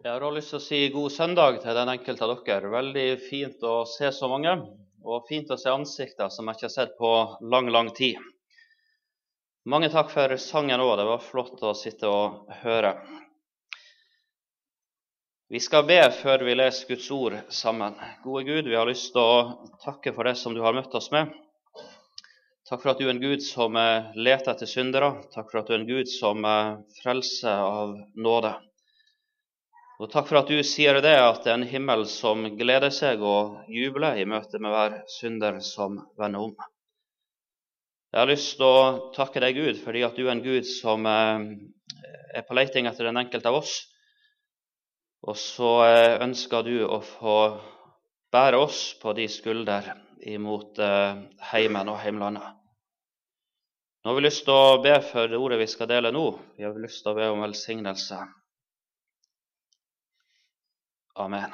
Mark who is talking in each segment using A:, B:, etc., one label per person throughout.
A: Jeg har også lyst til å si god søndag til den enkelte av dere. Veldig fint å se så mange, og fint å se ansikter som jeg ikke har sett på lang, lang tid. Mange takk for sangen òg. Det var flott å sitte og høre. Vi skal be før vi leser Guds ord sammen. Gode Gud, vi har lyst til å takke for det som du har møtt oss med. Takk for at du er en Gud som leter etter syndere. Takk for at du er en Gud som frelser av nåde. Og takk for at du sier det, at det er en himmel som gleder seg og jubler i møte med hver synder som vender om. Jeg har lyst til å takke deg, Gud, fordi at du er en Gud som eh, er på leiting etter den enkelte av oss. Og så eh, ønsker du å få bære oss på de skulder imot eh, heimen og heimlandet. Nå har vi lyst til å be for det ordet vi skal dele nå. Vi har lyst til å be om velsignelse. Amen.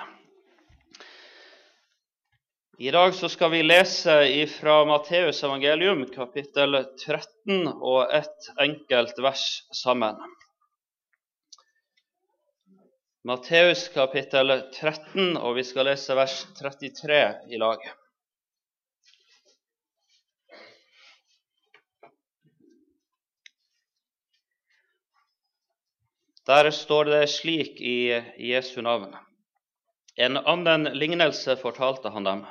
A: I dag skal vi lese fra Matteus evangelium, kapittel 13, og et enkelt vers sammen. Matteus kapittel 13, og vi skal lese vers 33 i lag. Der står det slik i Jesu navn. En annen lignelse fortalte han dem.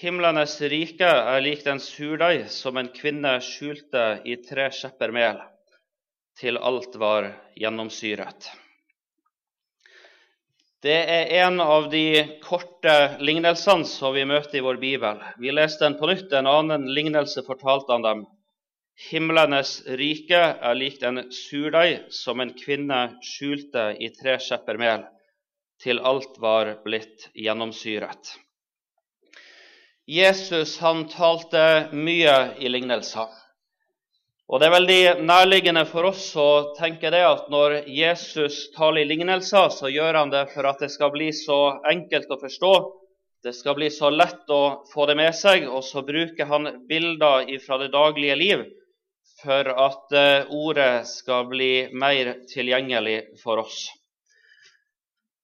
A: Himlenes rike er lik den surdeig som en kvinne skjulte i tre skjepper mel, til alt var gjennomsyret. Det er en av de korte lignelsene som vi møter i vår bibel. Vi leste den på nytt. En annen lignelse fortalte han dem. Himlenes rike er lik den surdeig som en kvinne skjulte i tre skjepper mel, til alt var blitt gjennomsyret. Jesus han talte mye i lignelser. Og Det er veldig nærliggende for oss å tenke det at når Jesus taler i lignelser, så gjør han det for at det skal bli så enkelt å forstå, det skal bli så lett å få det med seg, og så bruker han bilder fra det daglige liv for at eh, ordet skal bli mer tilgjengelig for oss.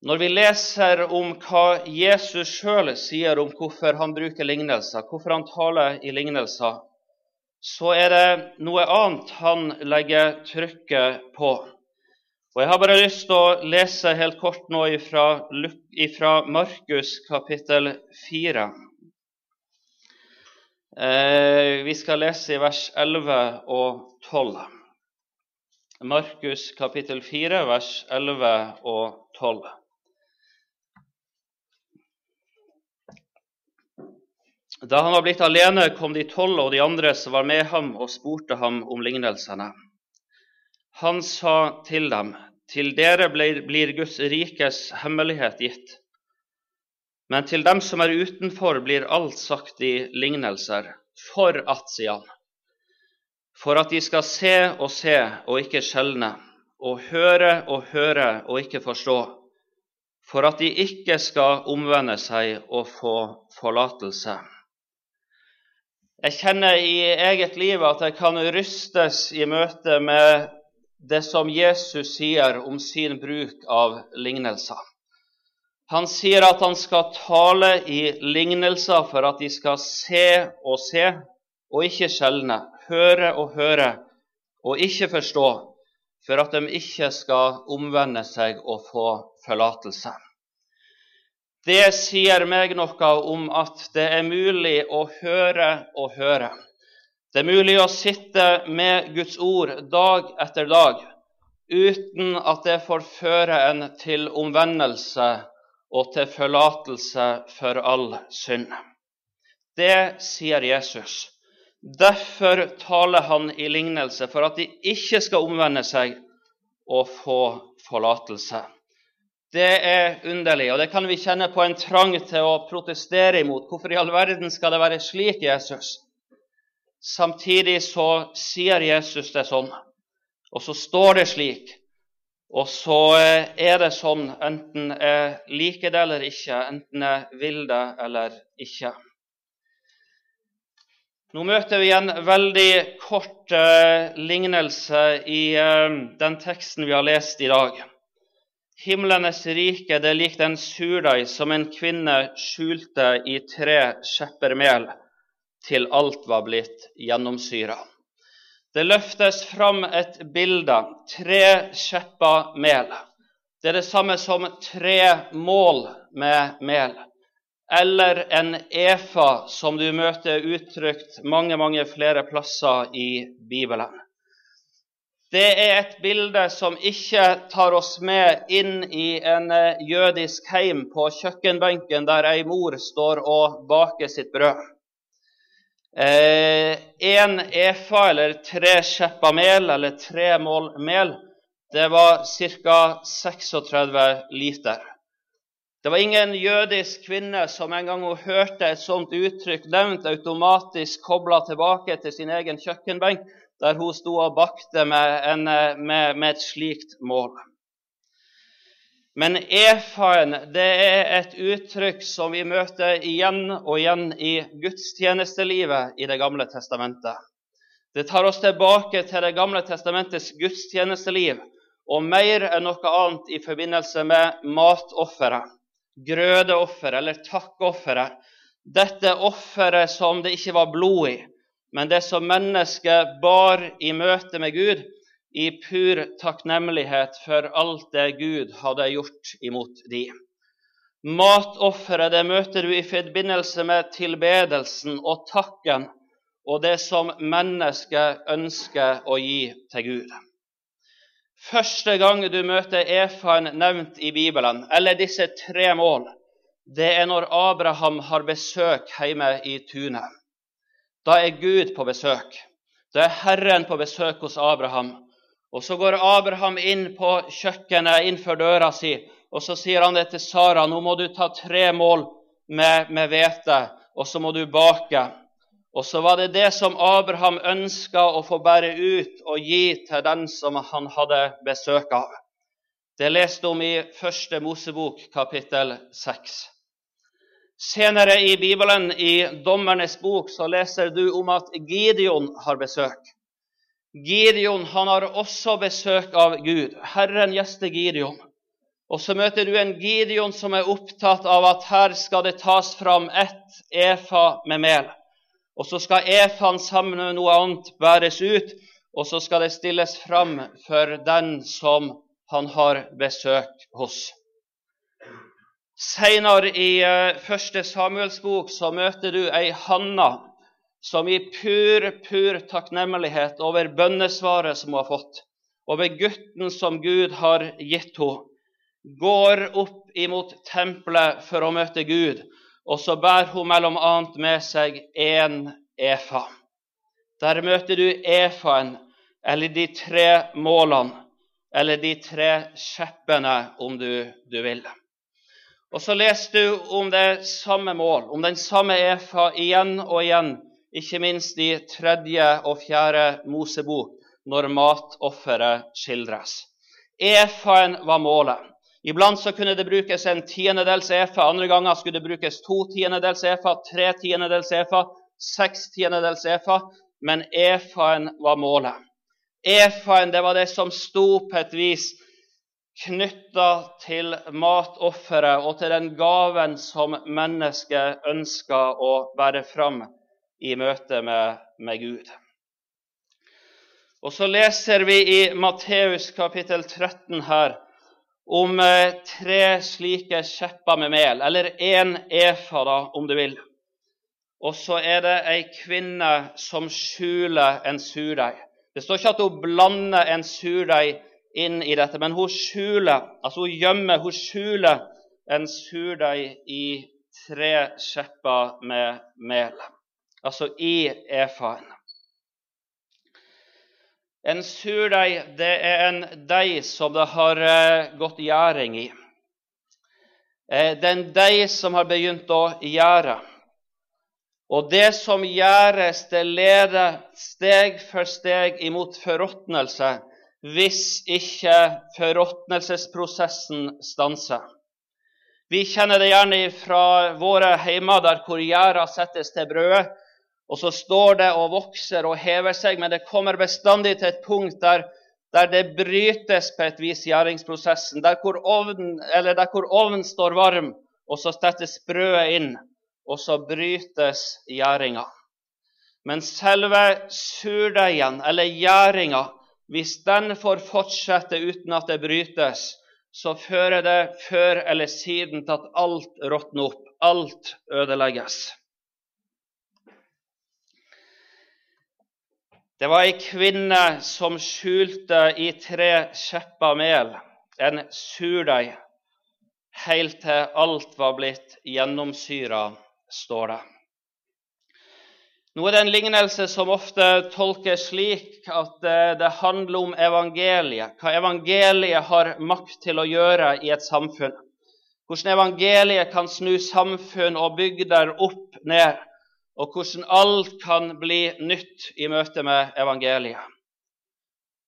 A: Når vi leser om hva Jesus sjøl sier om hvorfor han bruker lignelser, hvorfor han taler i lignelser, så er det noe annet han legger trykket på. Og Jeg har bare lyst til å lese helt kort nå ifra, Markus kapittel 4. Eh, vi skal lese i vers 11 og 12. Markus kapittel 4, vers 11 og 12. Da han var blitt alene, kom de tolv og de andre som var med ham, og spurte ham om lignelsene. Han sa til dem, til dere blir Guds rikes hemmelighet gitt. Men til dem som er utenfor, blir alt sagt i lignelser, for at, sier han, for at de skal se og se og ikke skjelne, og høre og høre og ikke forstå, for at de ikke skal omvende seg og få forlatelse. Jeg kjenner i eget liv at jeg kan rystes i møte med det som Jesus sier om sin bruk av lignelser. Han sier at han skal tale i lignelser for at de skal se og se og ikke skjelne, høre og høre og ikke forstå, for at de ikke skal omvende seg og få forlatelse. Det sier meg noe om at det er mulig å høre og høre. Det er mulig å sitte med Guds ord dag etter dag uten at det får føre en til omvendelse og til forlatelse for all synd. Det sier Jesus. Derfor taler han i lignelse, for at de ikke skal omvende seg og få forlatelse. Det er underlig, og det kan vi kjenne på en trang til å protestere imot. Hvorfor i all verden skal det være slik, Jesus? Samtidig så sier Jesus det sånn, og så står det slik. Og så eh, er det sånn, enten jeg liker det eller ikke, enten jeg vil det eller ikke. Nå møter vi en veldig kort eh, lignelse i eh, den teksten vi har lest i dag. Himlenes rike det er lik den surdeig som en kvinne skjulte i tre skjepper mel til alt var blitt gjennomsyra. Det løftes fram et bilde. Tre skjepper mel. Det er det samme som tre mål med mel. Eller en efa, som du møter uttrykt mange, mange flere plasser i Bibelen. Det er et bilde som ikke tar oss med inn i en eh, jødisk heim på kjøkkenbenken der ei mor står og baker sitt brød. Én eh, efa, eller tre skjepper mel, eller tre mål mel, det var ca. 36 liter. Det var ingen jødisk kvinne som en gang hun hørte et sånt uttrykk nevnt, automatisk kobla tilbake til sin egen kjøkkenbenk der hun sto og bakte med, en, med, med et slikt mål. Men efaen det er et uttrykk som vi møter igjen og igjen i gudstjenestelivet i Det gamle testamentet. Det tar oss tilbake til Det gamle testamentets gudstjenesteliv, og mer enn noe annet i forbindelse med matofferet, grødeofferet eller takkofferet. Dette offeret som det ikke var blod i, men det som mennesket bar i møte med Gud i pur takknemlighet for alt det Gud hadde gjort imot de. Matofferet det møter du i forbindelse med tilbedelsen og takken og det som mennesket ønsker å gi til Gud. Første gang du møter Efan nevnt i Bibelen, eller disse tre mål, det er når Abraham har besøk hjemme i tunet. Da er Gud på besøk. Da er Herren på besøk hos Abraham. Og Så går Abraham inn på kjøkkenet innenfor døra si, og så sier han det til Sara. Nå må du ta tre mål med hvete, og så må du bake. Og så var det det som Abraham ønska å få bære ut og gi til den som han hadde besøk av. Det leste om i første Mosebok, kapittel 6. Senere i Bibelen, i Dommernes bok, så leser du om at Gideon har besøk. Gideon han har også besøk av Gud. Herren gjester Gideon. Og så møter du en Gideon som er opptatt av at her skal det tas fram ett efa med mel. Og så skal efaen sammen med noe annet bæres ut, og så skal det stilles fram for den som han har besøk hos. Senere i uh, første Samuels bok så møter du ei Hanna som i pur, pur takknemlighet over bønnesvaret som hun har fått, over gutten som Gud har gitt henne, går opp imot tempelet for å møte Gud, og så bærer hun mellom annet med seg én efa. Der møter du efaen, eller de tre målene, eller de tre skjeppene, om du, du vil. Og så leser du om det samme mål, om den samme Efa igjen og igjen, ikke minst i tredje og fjerde Mosebok, når matofferet skildres. Efaen var målet. Iblant så kunne det brukes en tiendedels efa, andre ganger skulle det brukes to tiendedels efa, tre tiendedels efa, seks tiendedels efa, men efaen var målet. Efaen det var det som sto på et vis knytta til matofferet og til den gaven som mennesket ønsker å bære fram i møte med, med Gud. Og Så leser vi i Matteus kapittel 13 her om eh, tre slike kjepper med mel, eller én efa, da, om du vil. Og så er det ei kvinne som skjuler en surdeig. Det står ikke at hun blander en surdeig inn i dette. Men hun skjuler, altså hun gjemmer, hun skjuler en surdeig i tre skjepper med mel. Altså i efaen. En surdeig det er en deig som det har eh, gått gjæring i. Eh, det er en deig som har begynt å gjære. Og det som gjæres, det leder steg for steg imot forråtnelse hvis ikke forråtnelsesprosessen stanser. Vi kjenner det gjerne fra våre heimer der hvor gjæra settes til brødet, og så står det og vokser og hever seg, men det kommer bestandig til et punkt der, der det brytes på et vis gjæringsprosessen, der hvor ovnen, der hvor ovnen står varm, og så settes brødet inn, og så brytes gjæringa. Men selve surdeigen, eller gjæringa, hvis den får fortsette uten at det brytes, så fører det før eller siden til at alt råtner opp, alt ødelegges. Det var ei kvinne som skjulte i tre skjepper mel, en surdeig, helt til alt var blitt gjennomsyra, står det. Nå er det en lignelse som ofte tolkes slik at det handler om evangeliet, hva evangeliet har makt til å gjøre i et samfunn. Hvordan evangeliet kan snu samfunn og bygder opp ned og hvordan alt kan bli nytt i møte med evangeliet.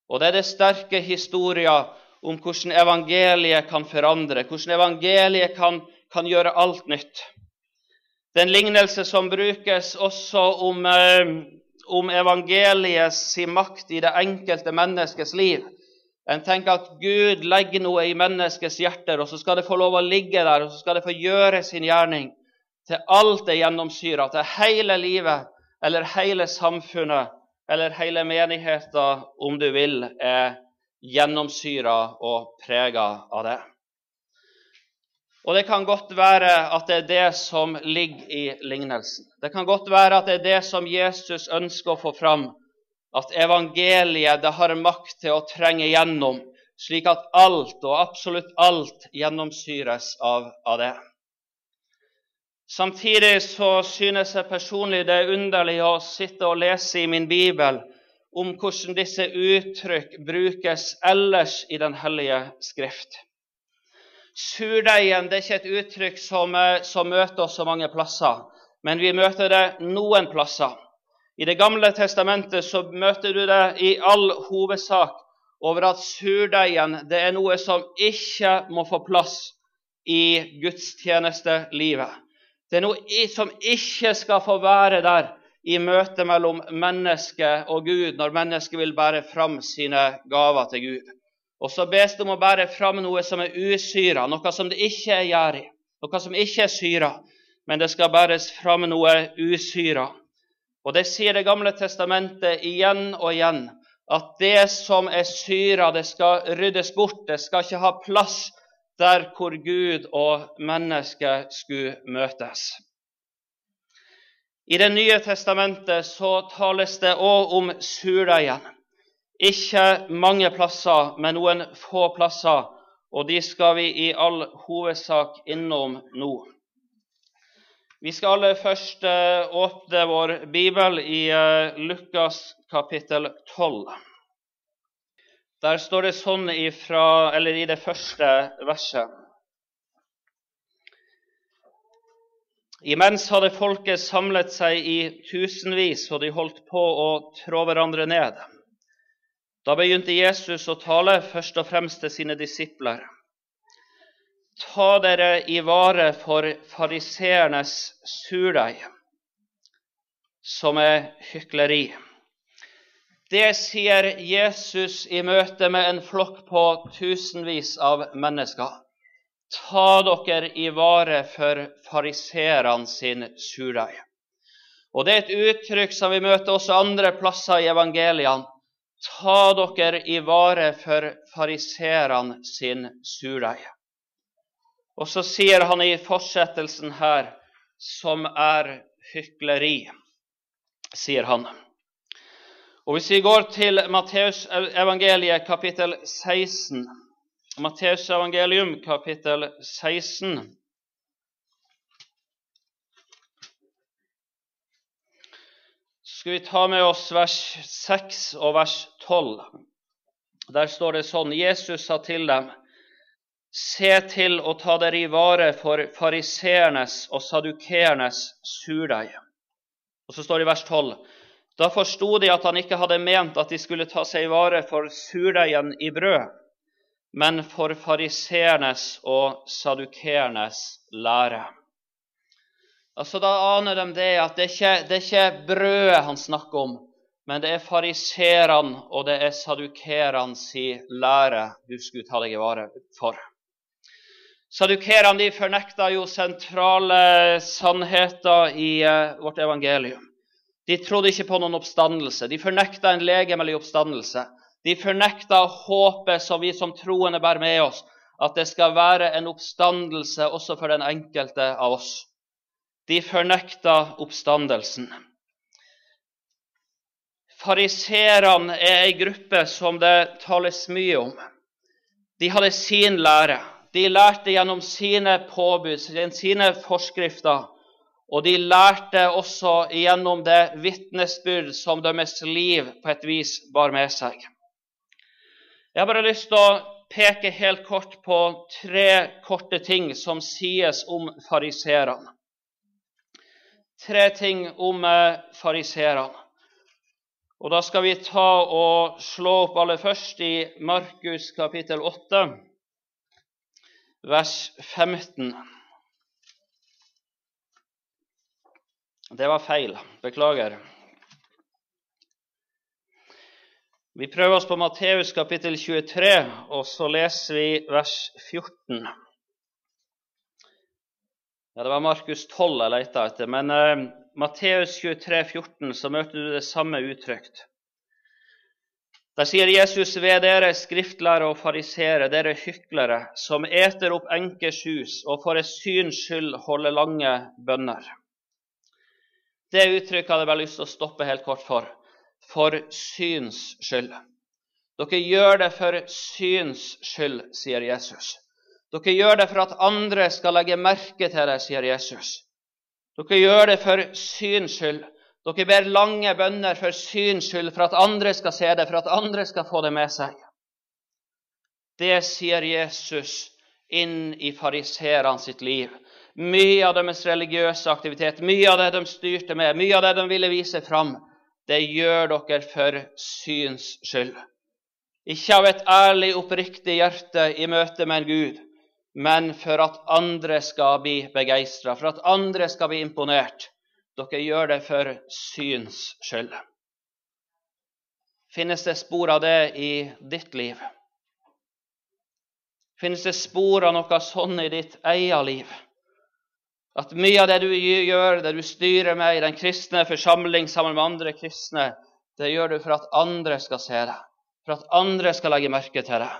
A: Og det er det sterke historier om hvordan evangeliet kan forandre, hvordan evangeliet kan, kan gjøre alt nytt. Det er en lignelse som brukes også om, eh, om evangeliets makt i det enkelte menneskets liv. En tenker at Gud legger noe i menneskets hjerter, og så skal det få lov å ligge der, og så skal det få gjøre sin gjerning til alt er gjennomsyra, til hele livet eller hele samfunnet eller hele menigheten, om du vil, er gjennomsyra og prega av det. Og det kan godt være at det er det som ligger i lignelsen. Det kan godt være at det er det som Jesus ønsker å få fram. At evangeliet det har makt til å trenge gjennom, slik at alt og absolutt alt gjennomsyres av, av det. Samtidig så synes jeg personlig det er underlig å sitte og lese i min bibel om hvordan disse uttrykk brukes ellers i Den hellige skrift. Surdeigen er ikke et uttrykk som, eh, som, møter oss så mange plasser, men vi møter det noen plasser. I Det gamle testamentet så møter du det i all hovedsak over at surdeigen er noe som ikke må få plass i gudstjenestelivet. Det er noe som ikke skal få være der i møte mellom menneske og Gud, når mennesket vil bære fram sine gaver til Gud. Og så bes det om å bære fram noe som er usyra, noe som det ikke er gjær noe som ikke er syra, men det skal bæres fram noe usyra. Og det sier Det gamle testamentet igjen og igjen, at det som er syra, det skal ryddes bort. Det skal ikke ha plass der hvor Gud og mennesket skulle møtes. I Det nye testamentet så tales det òg om surdeigen. Ikke mange plasser, men noen få plasser, og de skal vi i all hovedsak innom nå. Vi skal aller først eh, åpne vår bibel i eh, Lukas kapittel 12. Der står det sånn ifra, eller i det første verset. Imens hadde folket samlet seg i tusenvis, og de holdt på å trå hverandre ned. Da begynte Jesus å tale først og fremst til sine disipler. Ta dere i vare for fariseernes surdeig, som er hykleri. Det sier Jesus i møte med en flokk på tusenvis av mennesker. Ta dere i vare for fariseerne sin surdeig. Og Det er et uttrykk som vi møter også andre plasser i evangeliene. Ta dere i vare for fariseerne sin surdeig. Og så sier han i fortsettelsen her som er hykleri, sier han. Og Hvis vi går til Matteus evangeliet kapittel 16 Matteus evangelium kapittel 16 skal vi ta med oss vers 6 og vers 12. Der står det sånn Jesus sa til dem Se til å ta dere i vare for fariseernes og sadukeernes surdeig. Og så står det i vers 12 da forsto de at han ikke hadde ment at de skulle ta seg i vare for surdeigen i brød, men for fariseernes og sadukeernes lære. Altså, Da aner de det at det ikke, det er ikke brødet han snakker om, men det er fariserene og det er sadukerene si lære du skulle ta deg i vare for. Sadukerene de fornekta jo sentrale sannheter i uh, vårt evangelium. De trodde ikke på noen oppstandelse. De fornekta en legemlig oppstandelse. De fornekta håpet som vi som troende bærer med oss, at det skal være en oppstandelse også for den enkelte av oss. De fornekta oppstandelsen. Fariserene er ei gruppe som det tales mye om. De hadde sin lære. De lærte gjennom sine påbud, sine forskrifter. Og de lærte også gjennom det vitnesbyrd som deres liv på et vis bar med seg. Jeg har bare lyst til å peke helt kort på tre korte ting som sies om fariserene. Tre ting om fariseerne. fariserene. Og Da skal vi ta og slå opp aller først i Markus kapittel 8, vers 15. Det var feil. Beklager. Vi prøver oss på Matteus kapittel 23, og så leser vi vers 14. Ja, Det var Markus 12 jeg leita etter, men uh, Matteus 23, 14, så møter du det samme uttrykt. Der sier Jesus ved dere skriftlærere og farisere, dere hyklere, som eter opp enkers hus og for et syns skyld holder lange bønner. Det uttrykket hadde jeg bare lyst til å stoppe helt kort for. For syns skyld. Dere gjør det for syns skyld, sier Jesus. Dere gjør det for at andre skal legge merke til det, sier Jesus. Dere gjør det for syns skyld. Dere ber lange bønner for syns skyld, for at andre skal se det, for at andre skal få det med seg. Det sier Jesus inn i fariserene sitt liv. Mye av deres religiøse aktivitet, mye av det de styrte med, mye av det de ville vise fram, det gjør dere for syns skyld. Ikke av et ærlig, oppriktig hjerte i møte med en Gud, men for at andre skal bli begeistra, for at andre skal bli imponert. Dere gjør det for syns skyld. Finnes det spor av det i ditt liv? Finnes det spor av noe sånn i ditt eget liv? At mye av det du gjør, det du styrer med i den kristne forsamling sammen med andre kristne, det gjør du for at andre skal se det, for at andre skal legge merke til det.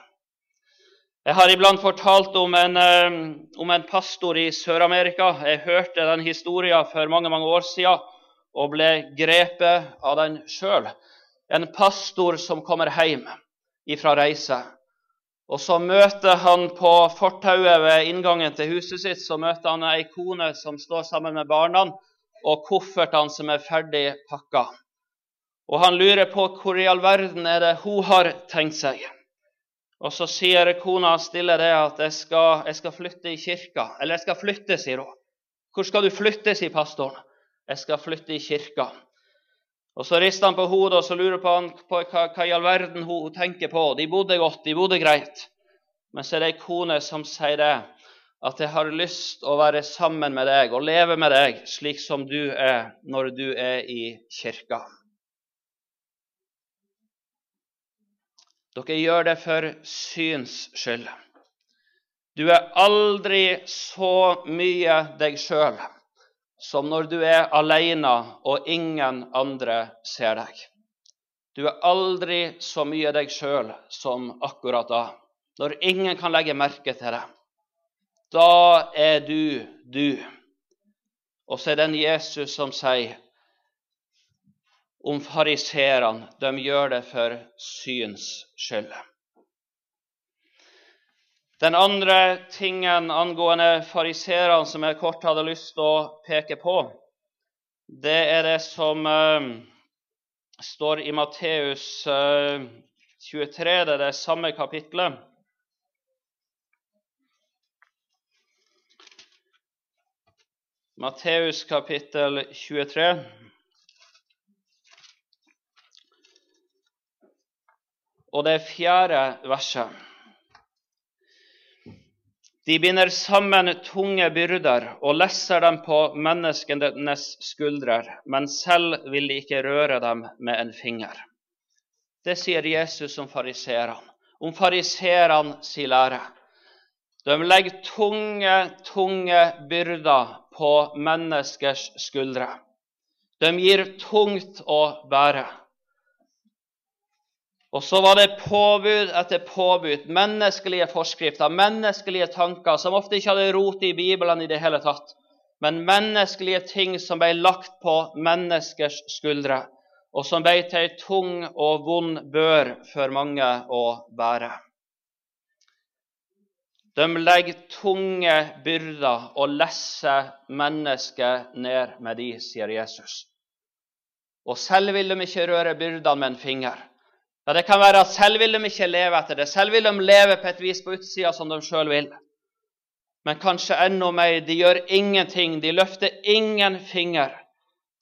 A: Jeg har iblant fortalt om en, eh, om en pastor i Sør-Amerika. Jeg hørte den historien for mange mange år siden og ble grepet av den sjøl. En pastor som kommer hjem ifra reise. Og så møter han på fortauet ved inngangen til huset sitt så møter han ei kone som står sammen med barna, og koffertene som er ferdig pakka. Og han lurer på hvor i all verden er det hun har tenkt seg. Og så sier kona stille det at jeg skal, jeg skal flytte i kirka. Eller jeg skal flytte, sier hun. Hvor skal du flytte, sier pastoren. Jeg skal flytte i kirka. Og Så rister han på hodet og så lurer på, han på hva, hva, i all verden hun, tenker på. De bodde godt, de bodde greit. Men så er det ei kone som sier det, at jeg har lyst å være sammen med deg og leve med deg slik som du er når du er i kirka. Dere gjør det for syns skyld. Du er aldri så mye deg sjøl som når du er alene og ingen andre ser deg. Du er aldri så mye deg sjøl som akkurat da, når ingen kan legge merke til deg. Da er du du. Og så er det en Jesus som sier om fariserene de gjør det for syns skyld. Den andre tingen angående fariserene som jeg kort hadde lyst til å peke på, det er det som uh, står i Matteus uh, 23, det er det samme kapitlet. Matteus kapittel 23. Og det fjerde verset. De binder sammen tunge byrder og lesser dem på menneskenes skuldre, men selv vil de ikke røre dem med en finger. Det sier Jesus om fariseerne, om fariseerne sin lære. De legger tunge, tunge byrder på menneskers skuldre. De gir tungt å bære. Og så var det påbud etter påbud, menneskelige forskrifter, menneskelige tanker, som ofte ikke hadde rot i Bibelen i det hele tatt, men menneskelige ting som ble lagt på menneskers skuldre, og som ble til ei tung og vond bør for mange å bære. De legger tunge byrder og lesser mennesket ned med de, sier Jesus. Og selv vil de ikke røre byrdene med en finger. Ja, Det kan være at selv vil de ikke leve etter det. Selv vil de leve på et vis på utsida som de sjøl vil. Men kanskje enda mer, de gjør ingenting. De løfter ingen finger.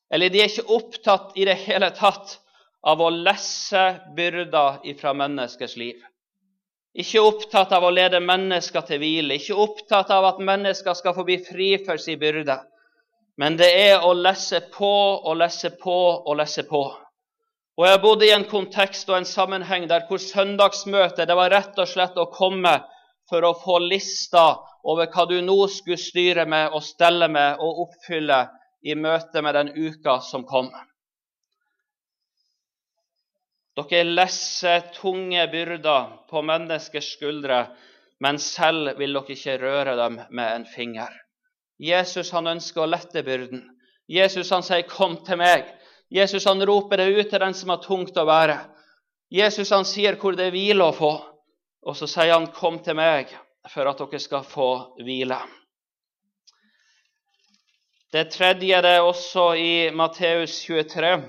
A: Eller de er ikke opptatt i det hele tatt av å lesse byrder fra menneskers liv. Ikke opptatt av å lede mennesker til hvile, ikke opptatt av at mennesker skal få bli fri for sin byrde. Men det er å lesse på og lesse på og lesse på. Og Jeg bodde i en kontekst og en sammenheng der hvor søndagsmøtet det var rett og slett å komme for å få lista over hva du nå skulle styre med og stelle med og oppfylle i møte med den uka som kom. Dere lesser tunge byrder på menneskers skuldre, men selv vil dere ikke røre dem med en finger. Jesus han ønsker å lette byrden. Jesus han sier, 'Kom til meg'. Jesus han roper det ut til den som har tungt å bære. Jesus han sier hvor det er hvile å få. Og så sier han, 'Kom til meg for at dere skal få hvile'. Det tredje det er også i Matteus 23,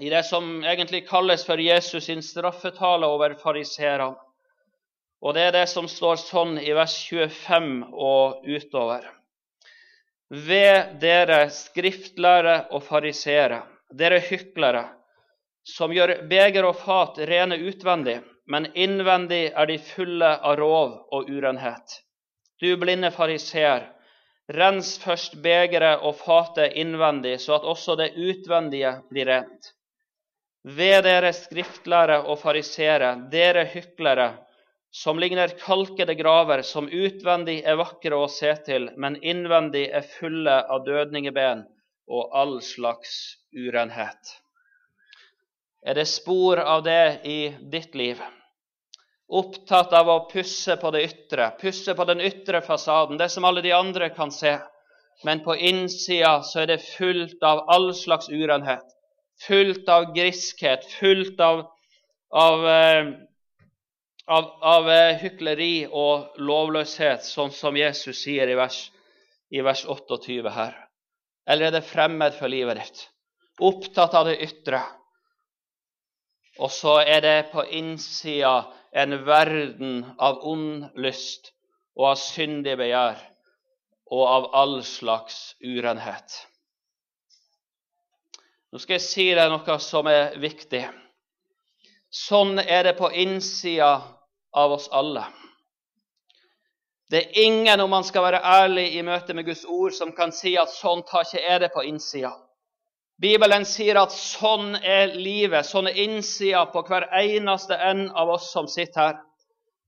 A: i det som egentlig kalles for Jesus sin straffetale over fariseerne. Og det er det som står sånn i vers 25 og utover. Ved dere skriftlærere og fariseere, dere hyklere, som gjør beger og fat rene utvendig, men innvendig er de fulle av rov og urenhet. Du blinde fariseer, rens først begeret og fatet innvendig, så at også det utvendige blir rent. Ved dere skriftlære og fariseere, dere hyklere, som ligner kalkede graver, som utvendig er vakre å se til, men innvendig er fulle av dødningeben og all slags urenhet. Er det spor av det i ditt liv? Opptatt av å pusse på det ytre, pusse på den ytre fasaden, det som alle de andre kan se. Men på innsida så er det fullt av all slags urenhet. Fullt av griskhet, fullt av, av, eh, av, av eh, hykleri og lovløshet, sånn som Jesus sier i vers, i vers 28 her. Eller er det fremmed for livet ditt? Opptatt av det ytre. Og så er det på innsida en verden av ond lyst og av syndig begjær og av all slags urenhet. Nå skal jeg si deg noe som er viktig. Sånn er det på innsida av oss alle. Det er ingen, om man skal være ærlig i møte med Guds ord, som kan si at sånn tar ikke jeg det på innsida. Bibelen sier at sånn er livet, sånn er innsida på hver eneste en av oss som sitter her.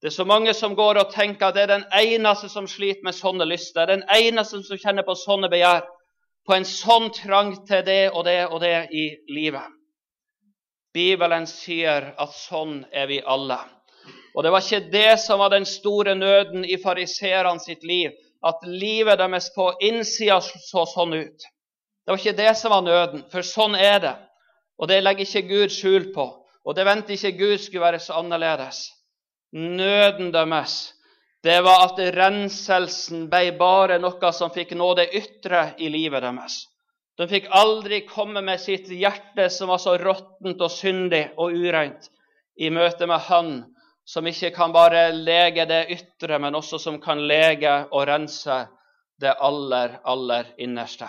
A: Det er så mange som går og tenker at det er den eneste som sliter med sånne lyster, den eneste som kjenner på sånne begjær, på en sånn trang til det og det og det i livet. Bibelen sier at sånn er vi alle. Og det var ikke det som var den store nøden i fariseerne sitt liv, at livet deres på innsida så sånn ut. Det var ikke det som var nøden, for sånn er det. Og det legger ikke Gud skjul på. Og det venter ikke Gud skulle være så annerledes. Nøden deres, det var at renselsen ble bare noe som fikk nå det ytre i livet deres. De fikk aldri komme med sitt hjerte som var så råttent og syndig og ureint, i møte med Han som ikke kan bare lege det ytre, men også som kan lege og rense det aller, aller innerste.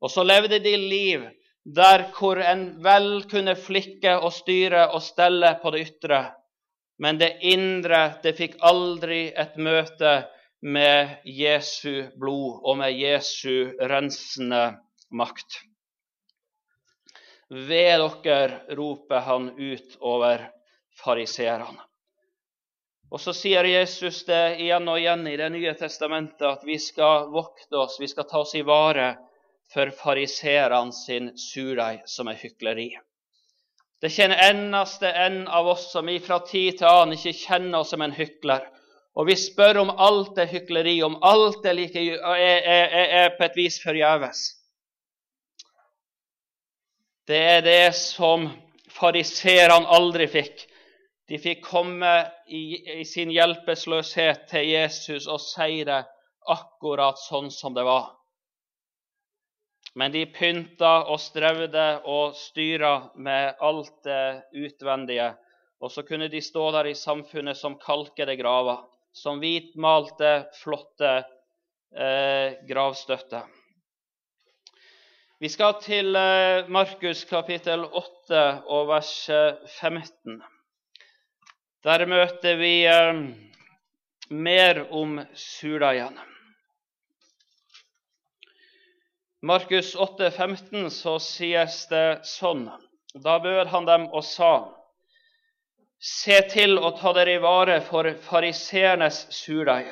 A: Og så levde de liv der hvor en vel kunne flikke og styre og stelle på det ytre, men det indre det fikk aldri et møte med Jesu blod og med Jesu rensende makt. Ved dere, roper han ut over fariseerne. Og så sier Jesus det igjen og igjen i Det nye testamentet at vi skal vokte oss, vi skal ta oss i vare for fariseerne sin surdeig, som er hykleri. Det kjenner eneste en av oss som fra tid til annen ikke kjenner oss som en hykler. Og vi spør om alt er hykleri, om alt er, like, er, er, er på et vis forgjeves. Det er det som fariseerne aldri fikk. De fikk komme i, i, sin hjelpeløshet til Jesus og si det akkurat sånn som det var. Men de pynta og strevde og styra med alt det utvendige. Og så kunne de stå der i samfunnet som kalkede graver, som hvitmalte, flotte eh, gravstøtter. Vi skal til eh, Markus kapittel 8 og vers 15. Der møter vi eh, mer om surdeigen. Markus 8, 15, så sies det sånn. Da bød han dem og sa:" Se til å ta dere i vare for fariseernes surdeig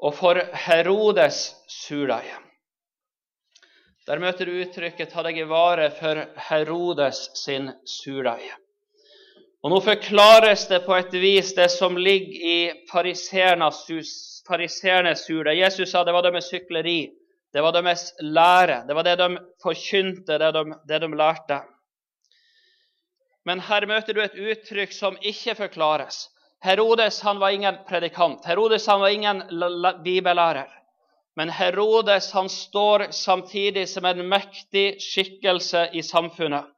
A: og for Herodes surdeig. Der møter du uttrykket 'ta deg i vare for Herodes sin surdeig'. Og Nå forklares det på et vis det som ligger i fariseernes hule. Jesus sa det var deres hykleri, det var deres lære, det var det de forkynte, det de, det de lærte. Men her møter du et uttrykk som ikke forklares. Herodes han var ingen predikant. Herodes han var ingen bibellærer. Men Herodes han står samtidig som en mektig skikkelse i samfunnet.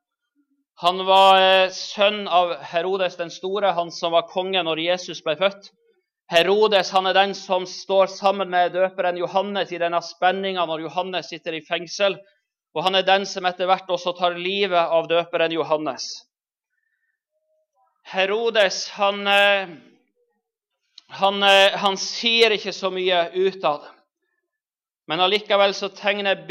A: Han var eh, sønn av Herodes den store, han som var konge når Jesus ble født. Herodes han er den som står sammen med døperen Johannes i denne spenninga når Johannes sitter i fengsel. Og han er den som etter hvert også tar livet av døperen Johannes. Herodes han, eh, han, eh, han sier ikke så mye utad. Men allikevel så tegner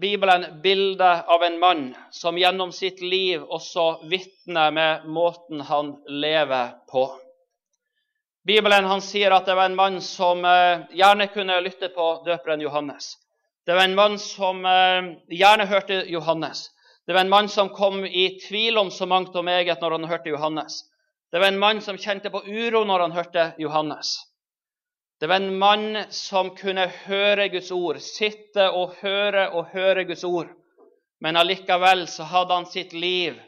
A: Bibelen bildet av en mann som gjennom sitt liv også vitner med måten han lever på. Bibelen han sier at det var en mann som eh, gjerne kunne lytte på døperen Johannes. Det var en mann som eh, gjerne hørte Johannes. Det var en mann som kom i tvil om så mangt og meget når han hørte Johannes. Det var en mann som kjente på uro når han hørte Johannes. Det var en mann som kunne høre Guds ord, sitte og høre og høre Guds ord. Men allikevel så hadde han sitt liv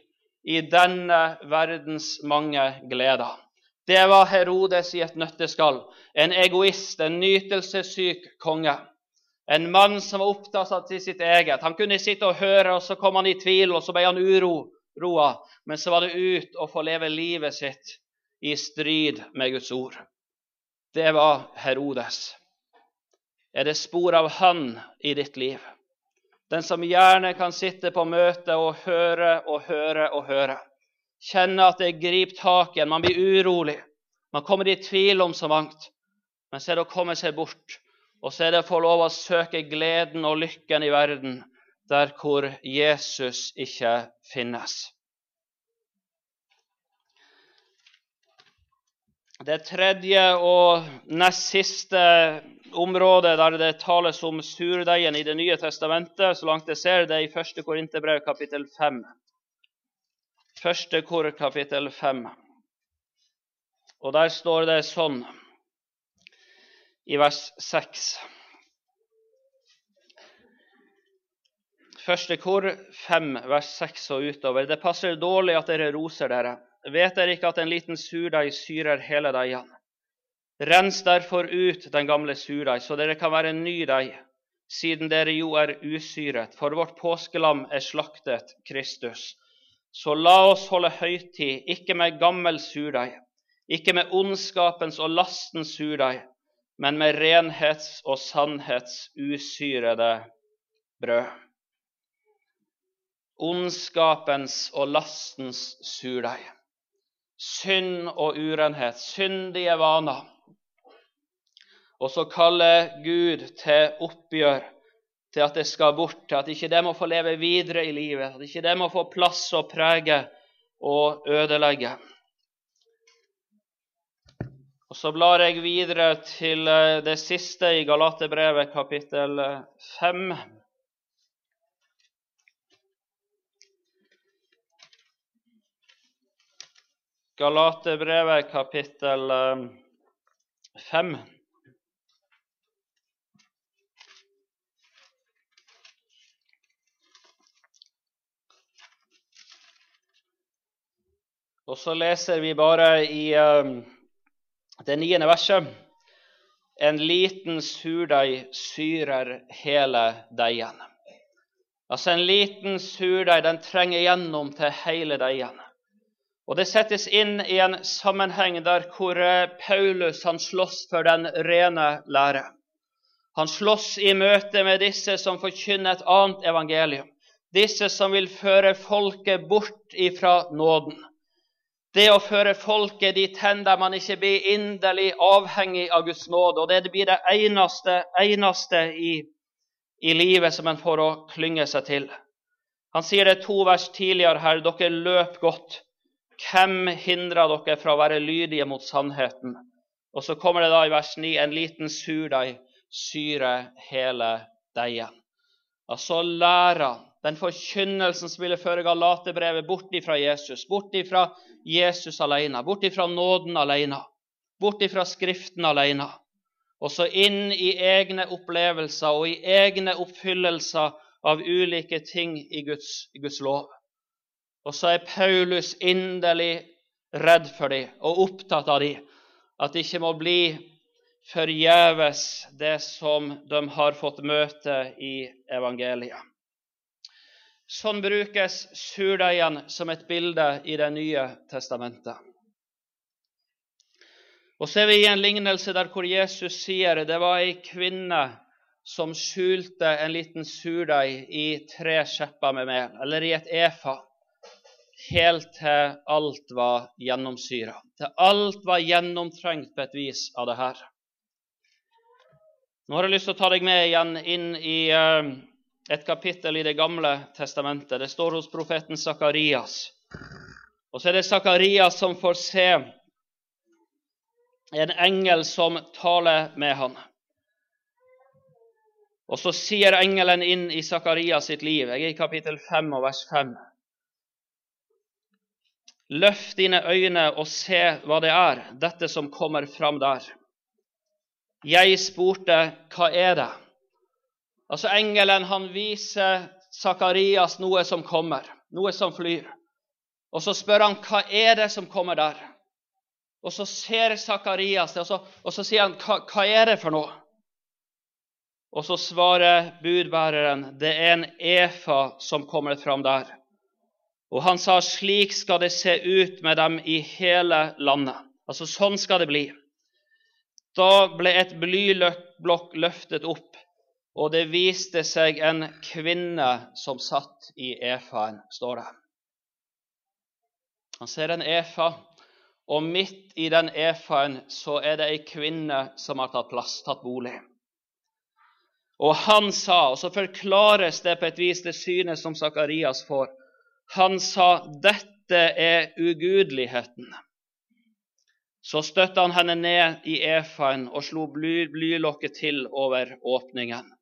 A: i denne verdens mange gleder. Det var Herodes i et nøtteskall. En egoist, en nytelsessyk konge. En mann som var opptatt av sitt eget. Han kunne sitte og høre, og så kom han i tvil, og så ble han uroa. Men så var det ut å få leve livet sitt i strid med Guds ord det var Herodes. Er det spor av han i ditt liv? Den som gjerne kan sitte på møte og høre og høre og høre. Kjenne at det griper tak igjen. Man blir urolig. Man kommer i tvil om så mangt. Men så er det å komme seg bort, og så er det å få lov å søke gleden og lykken i verden der hvor Jesus ikke finnes. Det tredje og nest siste området der det tales om surdeigen i Det nye testamentet, så langt jeg ser det, er i 1. Korinterbrev kapittel 5. 1. Kor kapittel 5. Og der står det sånn i vers 6. Første kor 5, vers 6 og utover. Det passer dårlig at dere roser dere. Vet dere ikke at en liten surdeig syrer hele deigen? Rens derfor ut den gamle surdeig, så dere kan være en ny deig, siden dere jo er usyret, for vårt påskelam er slaktet, Kristus. Så la oss holde høytid, ikke med gammel surdeig, ikke med ondskapens og lastens surdeig, men med renhets og sannhets usyrede brød. Ondskapens og lastens surdeig synd og urenhet, syndige vaner. Og så kaller Gud til oppgjør, til at det skal bort, til at ikke det må få leve videre i livet, at ikke det må få plass og prege og ødelegge. Og Så blar jeg videre til eh, det siste i Galaterbrevet, kapittel 5. Galaterbrevet, kapittel 5. Eh, Og så leser vi bare i uh, det niende verset En liten surdeig syrer hele deigen. Altså En liten surdeig den trenger gjennom til hele deigen. Og Det settes inn i en sammenheng der hvor eh, Paulus han slåss for den rene lære. Han slåss i møte med disse som forkynner et annet evangelium. Disse som vil føre folket bort ifra nåden. Det å føre folket dit hen der man ikke blir inderlig avhengig av Guds nåde. Og det blir det eneste, eneste i, i livet som en får å klynge seg til. Han sier det to vers tidligere her. Dere løp godt. Hvem hindrer dere fra å være lydige mot sannheten? Og så kommer det da i vers 9 en liten surdeig syrer hele deigen. Altså læra den forkynnelsen som ville føre Galaterbrevet bort ifra Jesus, bort ifra Jesus alene, bort ifra nåden alene, bort ifra Skriften alene. Og så inn i egne opplevelser og i egne oppfyllelser av ulike ting i Guds, i Guds lov. Og så er Paulus inderlig redd for dem og opptatt av dem, at det ikke må bli forgjeves, det som de har fått møte i evangeliet. Sånn brukes surdeigen som et bilde i Det nye testamentet. Og så er vi i en lignelse der hvor Jesus sier det var ei kvinne som skjulte en liten surdeig i tre skjepper med mel, eller i et efa, helt til alt var gjennomsyra. Til alt var gjennomtrengt på et vis av det her. Nå har jeg lyst til å ta deg med igjen inn i uh, et kapittel i Det gamle testamentet. Det står hos profeten Sakarias. Og så er det Sakarias som får se en engel som taler med han. Og så sier engelen inn i Sakarias sitt liv. Jeg er i kapittel 5 og vers 5. Løft dine øyne og se hva det er, dette som kommer fram der. Jeg spurte, hva er det? Altså Engelen han viser Sakarias noe som kommer, noe som flyr. Og så spør han hva er det som kommer der. Og så ser Sakarias det, og så, og så sier han hva, hva er det for noe? Og så svarer budbæreren det er en efa som kommer fram der. Og han sa slik skal det se ut med dem i hele landet. Altså sånn skal det bli. Da ble et blyblokk løftet opp og det viste seg en kvinne som satt i efaen, står det. Han ser en efa, og midt i den efaen så er det ei kvinne som har tatt plass, tatt bolig. Og han sa, og så forklares det på et vis det synet som Sakarias får, han sa dette er ugudeligheten. Så støtta han henne ned i efaen og slo bly, blylokket til over åpningen.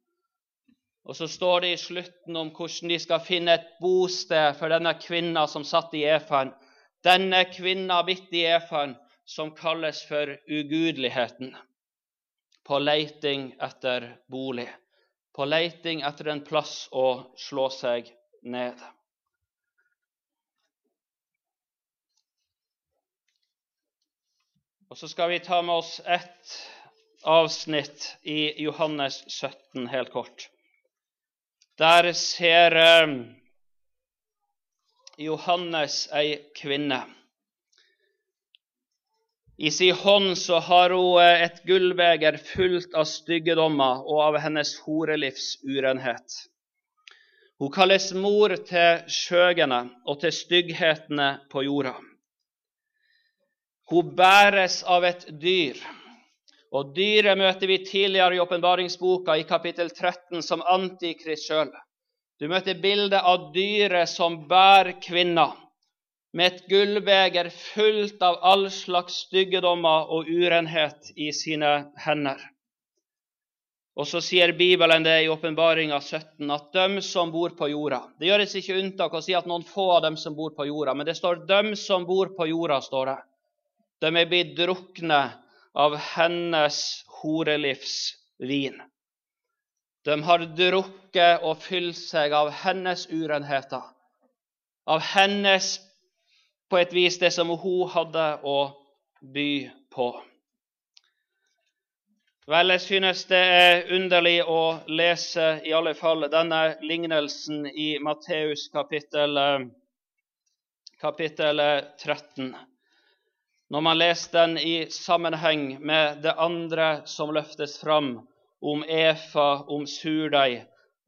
A: Og så står det i slutten om hvordan de skal finne et bosted for denne kvinna som satt i efaen. Denne kvinna midt i efaen som kalles for ugudeligheten. På leiting etter bolig. På leiting etter en plass å slå seg ned. Og så skal vi ta med oss ett avsnitt i Johannes 17 helt kort. Der ser eh, Johannes ei kvinne. I sin hånd så har hun eh, et gullbeger fullt av styggedommer og av hennes horelivs urenhet. Hun kalles mor til skjøgene og til stygghetene på jorda. Hun bæres av et dyr, Og dyret møter vi tidligere i åpenbaringsboka, i kapittel 13, som antikrist sjøl. Du møter bildet av dyret som bærer kvinna, med et gullbeger fullt av all slags styggedommer og urenhet i sine hender. Og så sier Bibelen det i åpenbaringa 17 at dem som bor på jorda Det gjøres ikke unntak å si at noen få av dem som bor på jorda, men det står 'dem som bor på jorda'. står det. De er blitt drukne av hennes horelivs vin. De har drukket og fylt seg av hennes urenheter, av hennes på et vis det som hun hadde å by på. Vel, jeg synes det er underlig å lese i alle fall denne lignelsen i Matteus kapittel, kapittel 13. Når man leser den i sammenheng med det andre som løftes fram om Efa, om surdeig,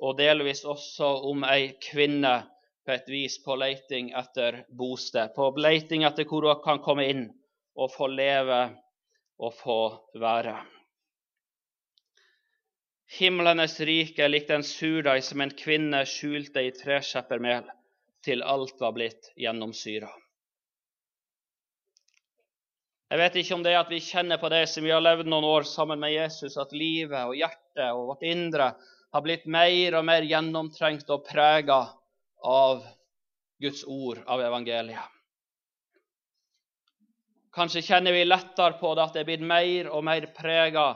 A: og delvis også om ei kvinne på et vis på leiting etter bosted, på leiting etter hvor hun kan komme inn og få leve og få være. Himlenes rike er likt en surdeig som en kvinne skjulte i treskjeppermel til alt var blitt gjennomsyra. Jeg vet ikke om det er at vi kjenner på det som vi har levd noen år sammen med Jesus, at livet og hjertet og vårt indre har blitt mer og mer gjennomtrengt og prega av Guds ord, av evangeliet. Kanskje kjenner vi lettere på det at det er blitt mer og mer prega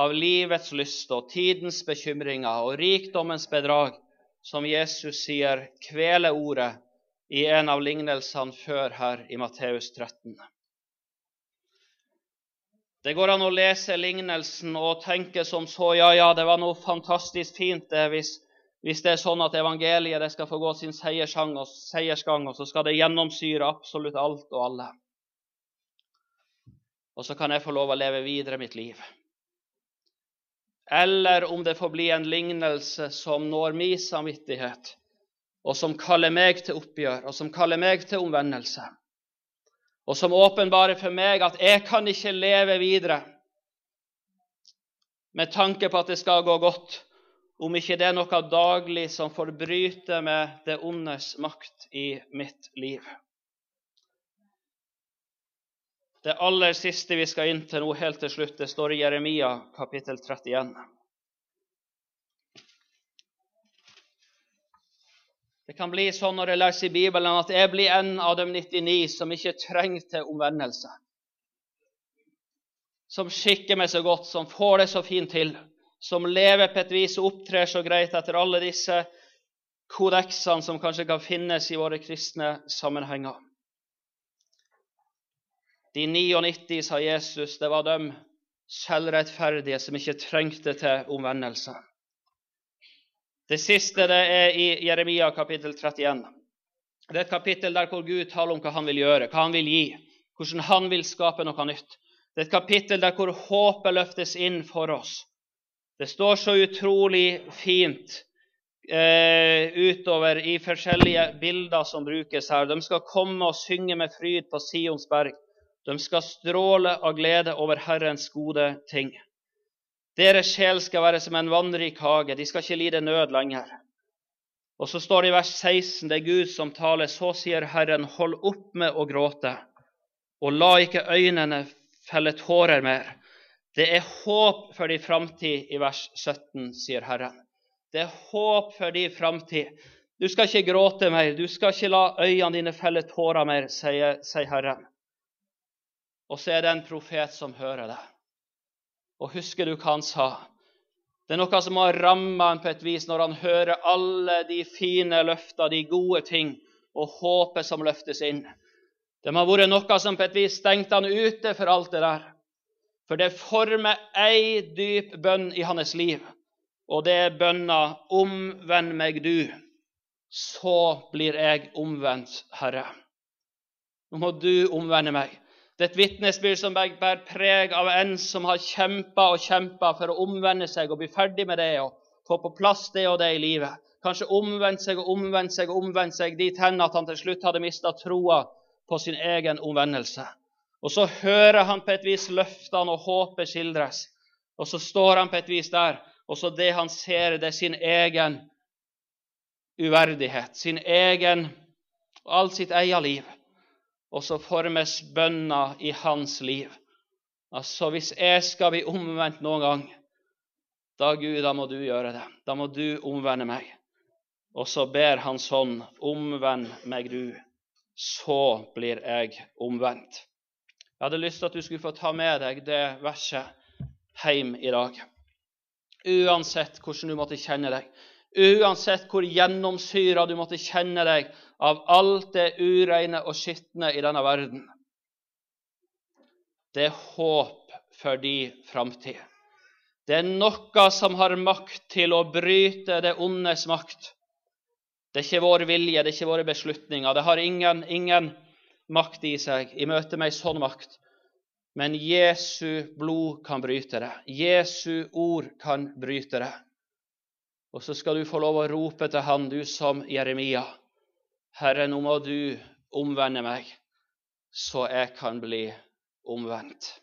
A: av livets lyst og tidens bekymringer og rikdommens bedrag, som Jesus sier kveler ordet i en av lignelsene før her i Matteus 13. Det går an å lese lignelsen og tenke som så ja, ja, det var noe fantastisk fint det hvis, hvis det er sånn at evangeliet skal få gå sin seiersgang og, seiersgang, og så skal det gjennomsyre absolutt alt og alle. Og så kan jeg få lov å leve videre mitt liv. Eller om det får bli en lignelse som når min samvittighet, og som kaller meg til oppgjør, og som kaller meg til omvendelse og som åpenbarer for meg at jeg kan ikke leve videre med tanke på at det skal gå godt, om ikke det er noe daglig som får bryte med det ondes makt i mitt liv. Det aller siste vi skal inn til nå helt til slutt, det står i Jeremia kapittel 31. Det kan bli sånn når jeg leser i Bibelen, at jeg blir en av de 99 som ikke trenger til omvendelse. Som skikker meg så godt, som får det så fint til, som lever på et vis og opptrer så greit etter alle disse kodeksene som kanskje kan finnes i våre kristne sammenhenger. De 99, sa Jesus, det var de selvrettferdige som ikke trengte til omvendelse. Det siste det er i Jeremia kapittel 31. Det er et kapittel der hvor Gud taler om hva han vil gjøre, hva han vil gi, hvordan han vil skape noe nytt. Det er et kapittel der hvor håpet løftes inn for oss. Det står så utrolig fint eh, utover i forskjellige bilder som brukes her. De skal komme og synge med fryd på Sions berg. De skal stråle av glede over Herrens gode ting. Deres sjel skal være som en vannrik hage, de skal ikke lide nød lenger. Og så står det i vers 16, det er Gud som taler, så sier Herren, hold opp med å gråte, og la ikke øynene felle tårer mer. Det er håp for din framtid i vers 17, sier Herren. Det er håp for din framtid. Du skal ikke gråte mer, du skal ikke la øynene dine felle tårer mer, sier, sier Herren. Og så er det en profet som hører det. Og husker du hva han sa? Det er noe som har ramma ham på et vis når han hører alle de fine løfter, de gode ting og håpet som løftes inn. Det må ha vært noe som på et vis stengte han ute for alt det der. For det former ei dyp bønn i hans liv, og det er bønna 'Omvend meg, du, så blir jeg omvendt, Herre'. Nå må du omvende meg. Det er et vitnesbyrd som bærer preg av en som har kjempa og kjempa for å omvende seg og bli ferdig med det og få på plass det og det i livet. Kanskje omvendt seg og omvendt seg og omvendt seg dit hen at han til slutt hadde mista troa på sin egen omvendelse. Og så hører han på et vis løftene og håpet skildres. Og så står han på et vis der, og så det han ser, det er sin egen uverdighet, sin egen og alt sitt eget liv. Og så formes bønna i hans liv. Altså, hvis jeg skal bli omvendt noen gang, da Gud, da må du gjøre det. Da må du omvende meg. Og så ber han sånn, omvend meg du, så blir jeg omvendt. Jeg hadde lyst til at du skulle få ta med deg det verset hjem i dag. Uansett hvordan du måtte kjenne deg, uansett hvor gjennomsyra du måtte kjenne deg av alt det ureine og skitne i denne verden. Det er håp for din framtid. Det er noe som har makt til å bryte det ondes makt. Det er ikke vår vilje, det er ikke våre beslutninger. Det har ingen, ingen makt i seg i møte med ei sånn makt. Men Jesu blod kan bryte det. Jesu ord kan bryte det. Og så skal du få lov å rope til han, du som Jeremia. Herre, nå må du omvende meg, så jeg kan bli omvendt.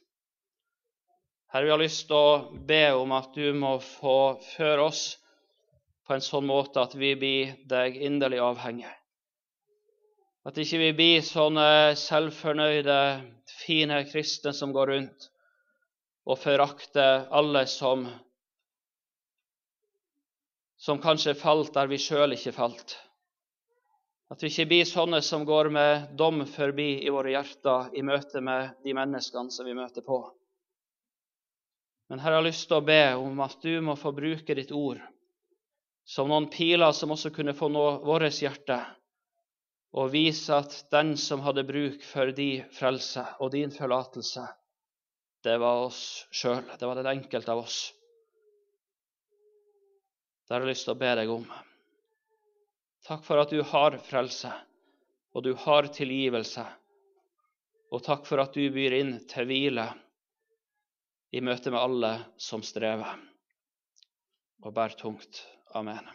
A: Herre, vi har lyst til å be om at du må få føre oss på en sånn måte at vi blir deg inderlig avhengig. At ikke vi blir sånne selvfornøyde fine kristne som går rundt og forakter alle som, som kanskje falt der vi sjøl ikke falt. At vi ikke blir sånne som går med dom forbi i våre hjerter i møte med de menneskene som vi møter på. Men her har jeg lyst til å be om at du må få bruke ditt ord som noen piler som også kunne få nå vårt hjerte og vise at den som hadde bruk for din frelse og din forlatelse, det var oss sjøl. Det var den enkelte av oss. Det har jeg lyst til å be deg om. Takk for at du har frelse, og du har tilgivelse. Og takk for at du byr inn til hvile i møte med alle som strever og bærer tungt. Amen.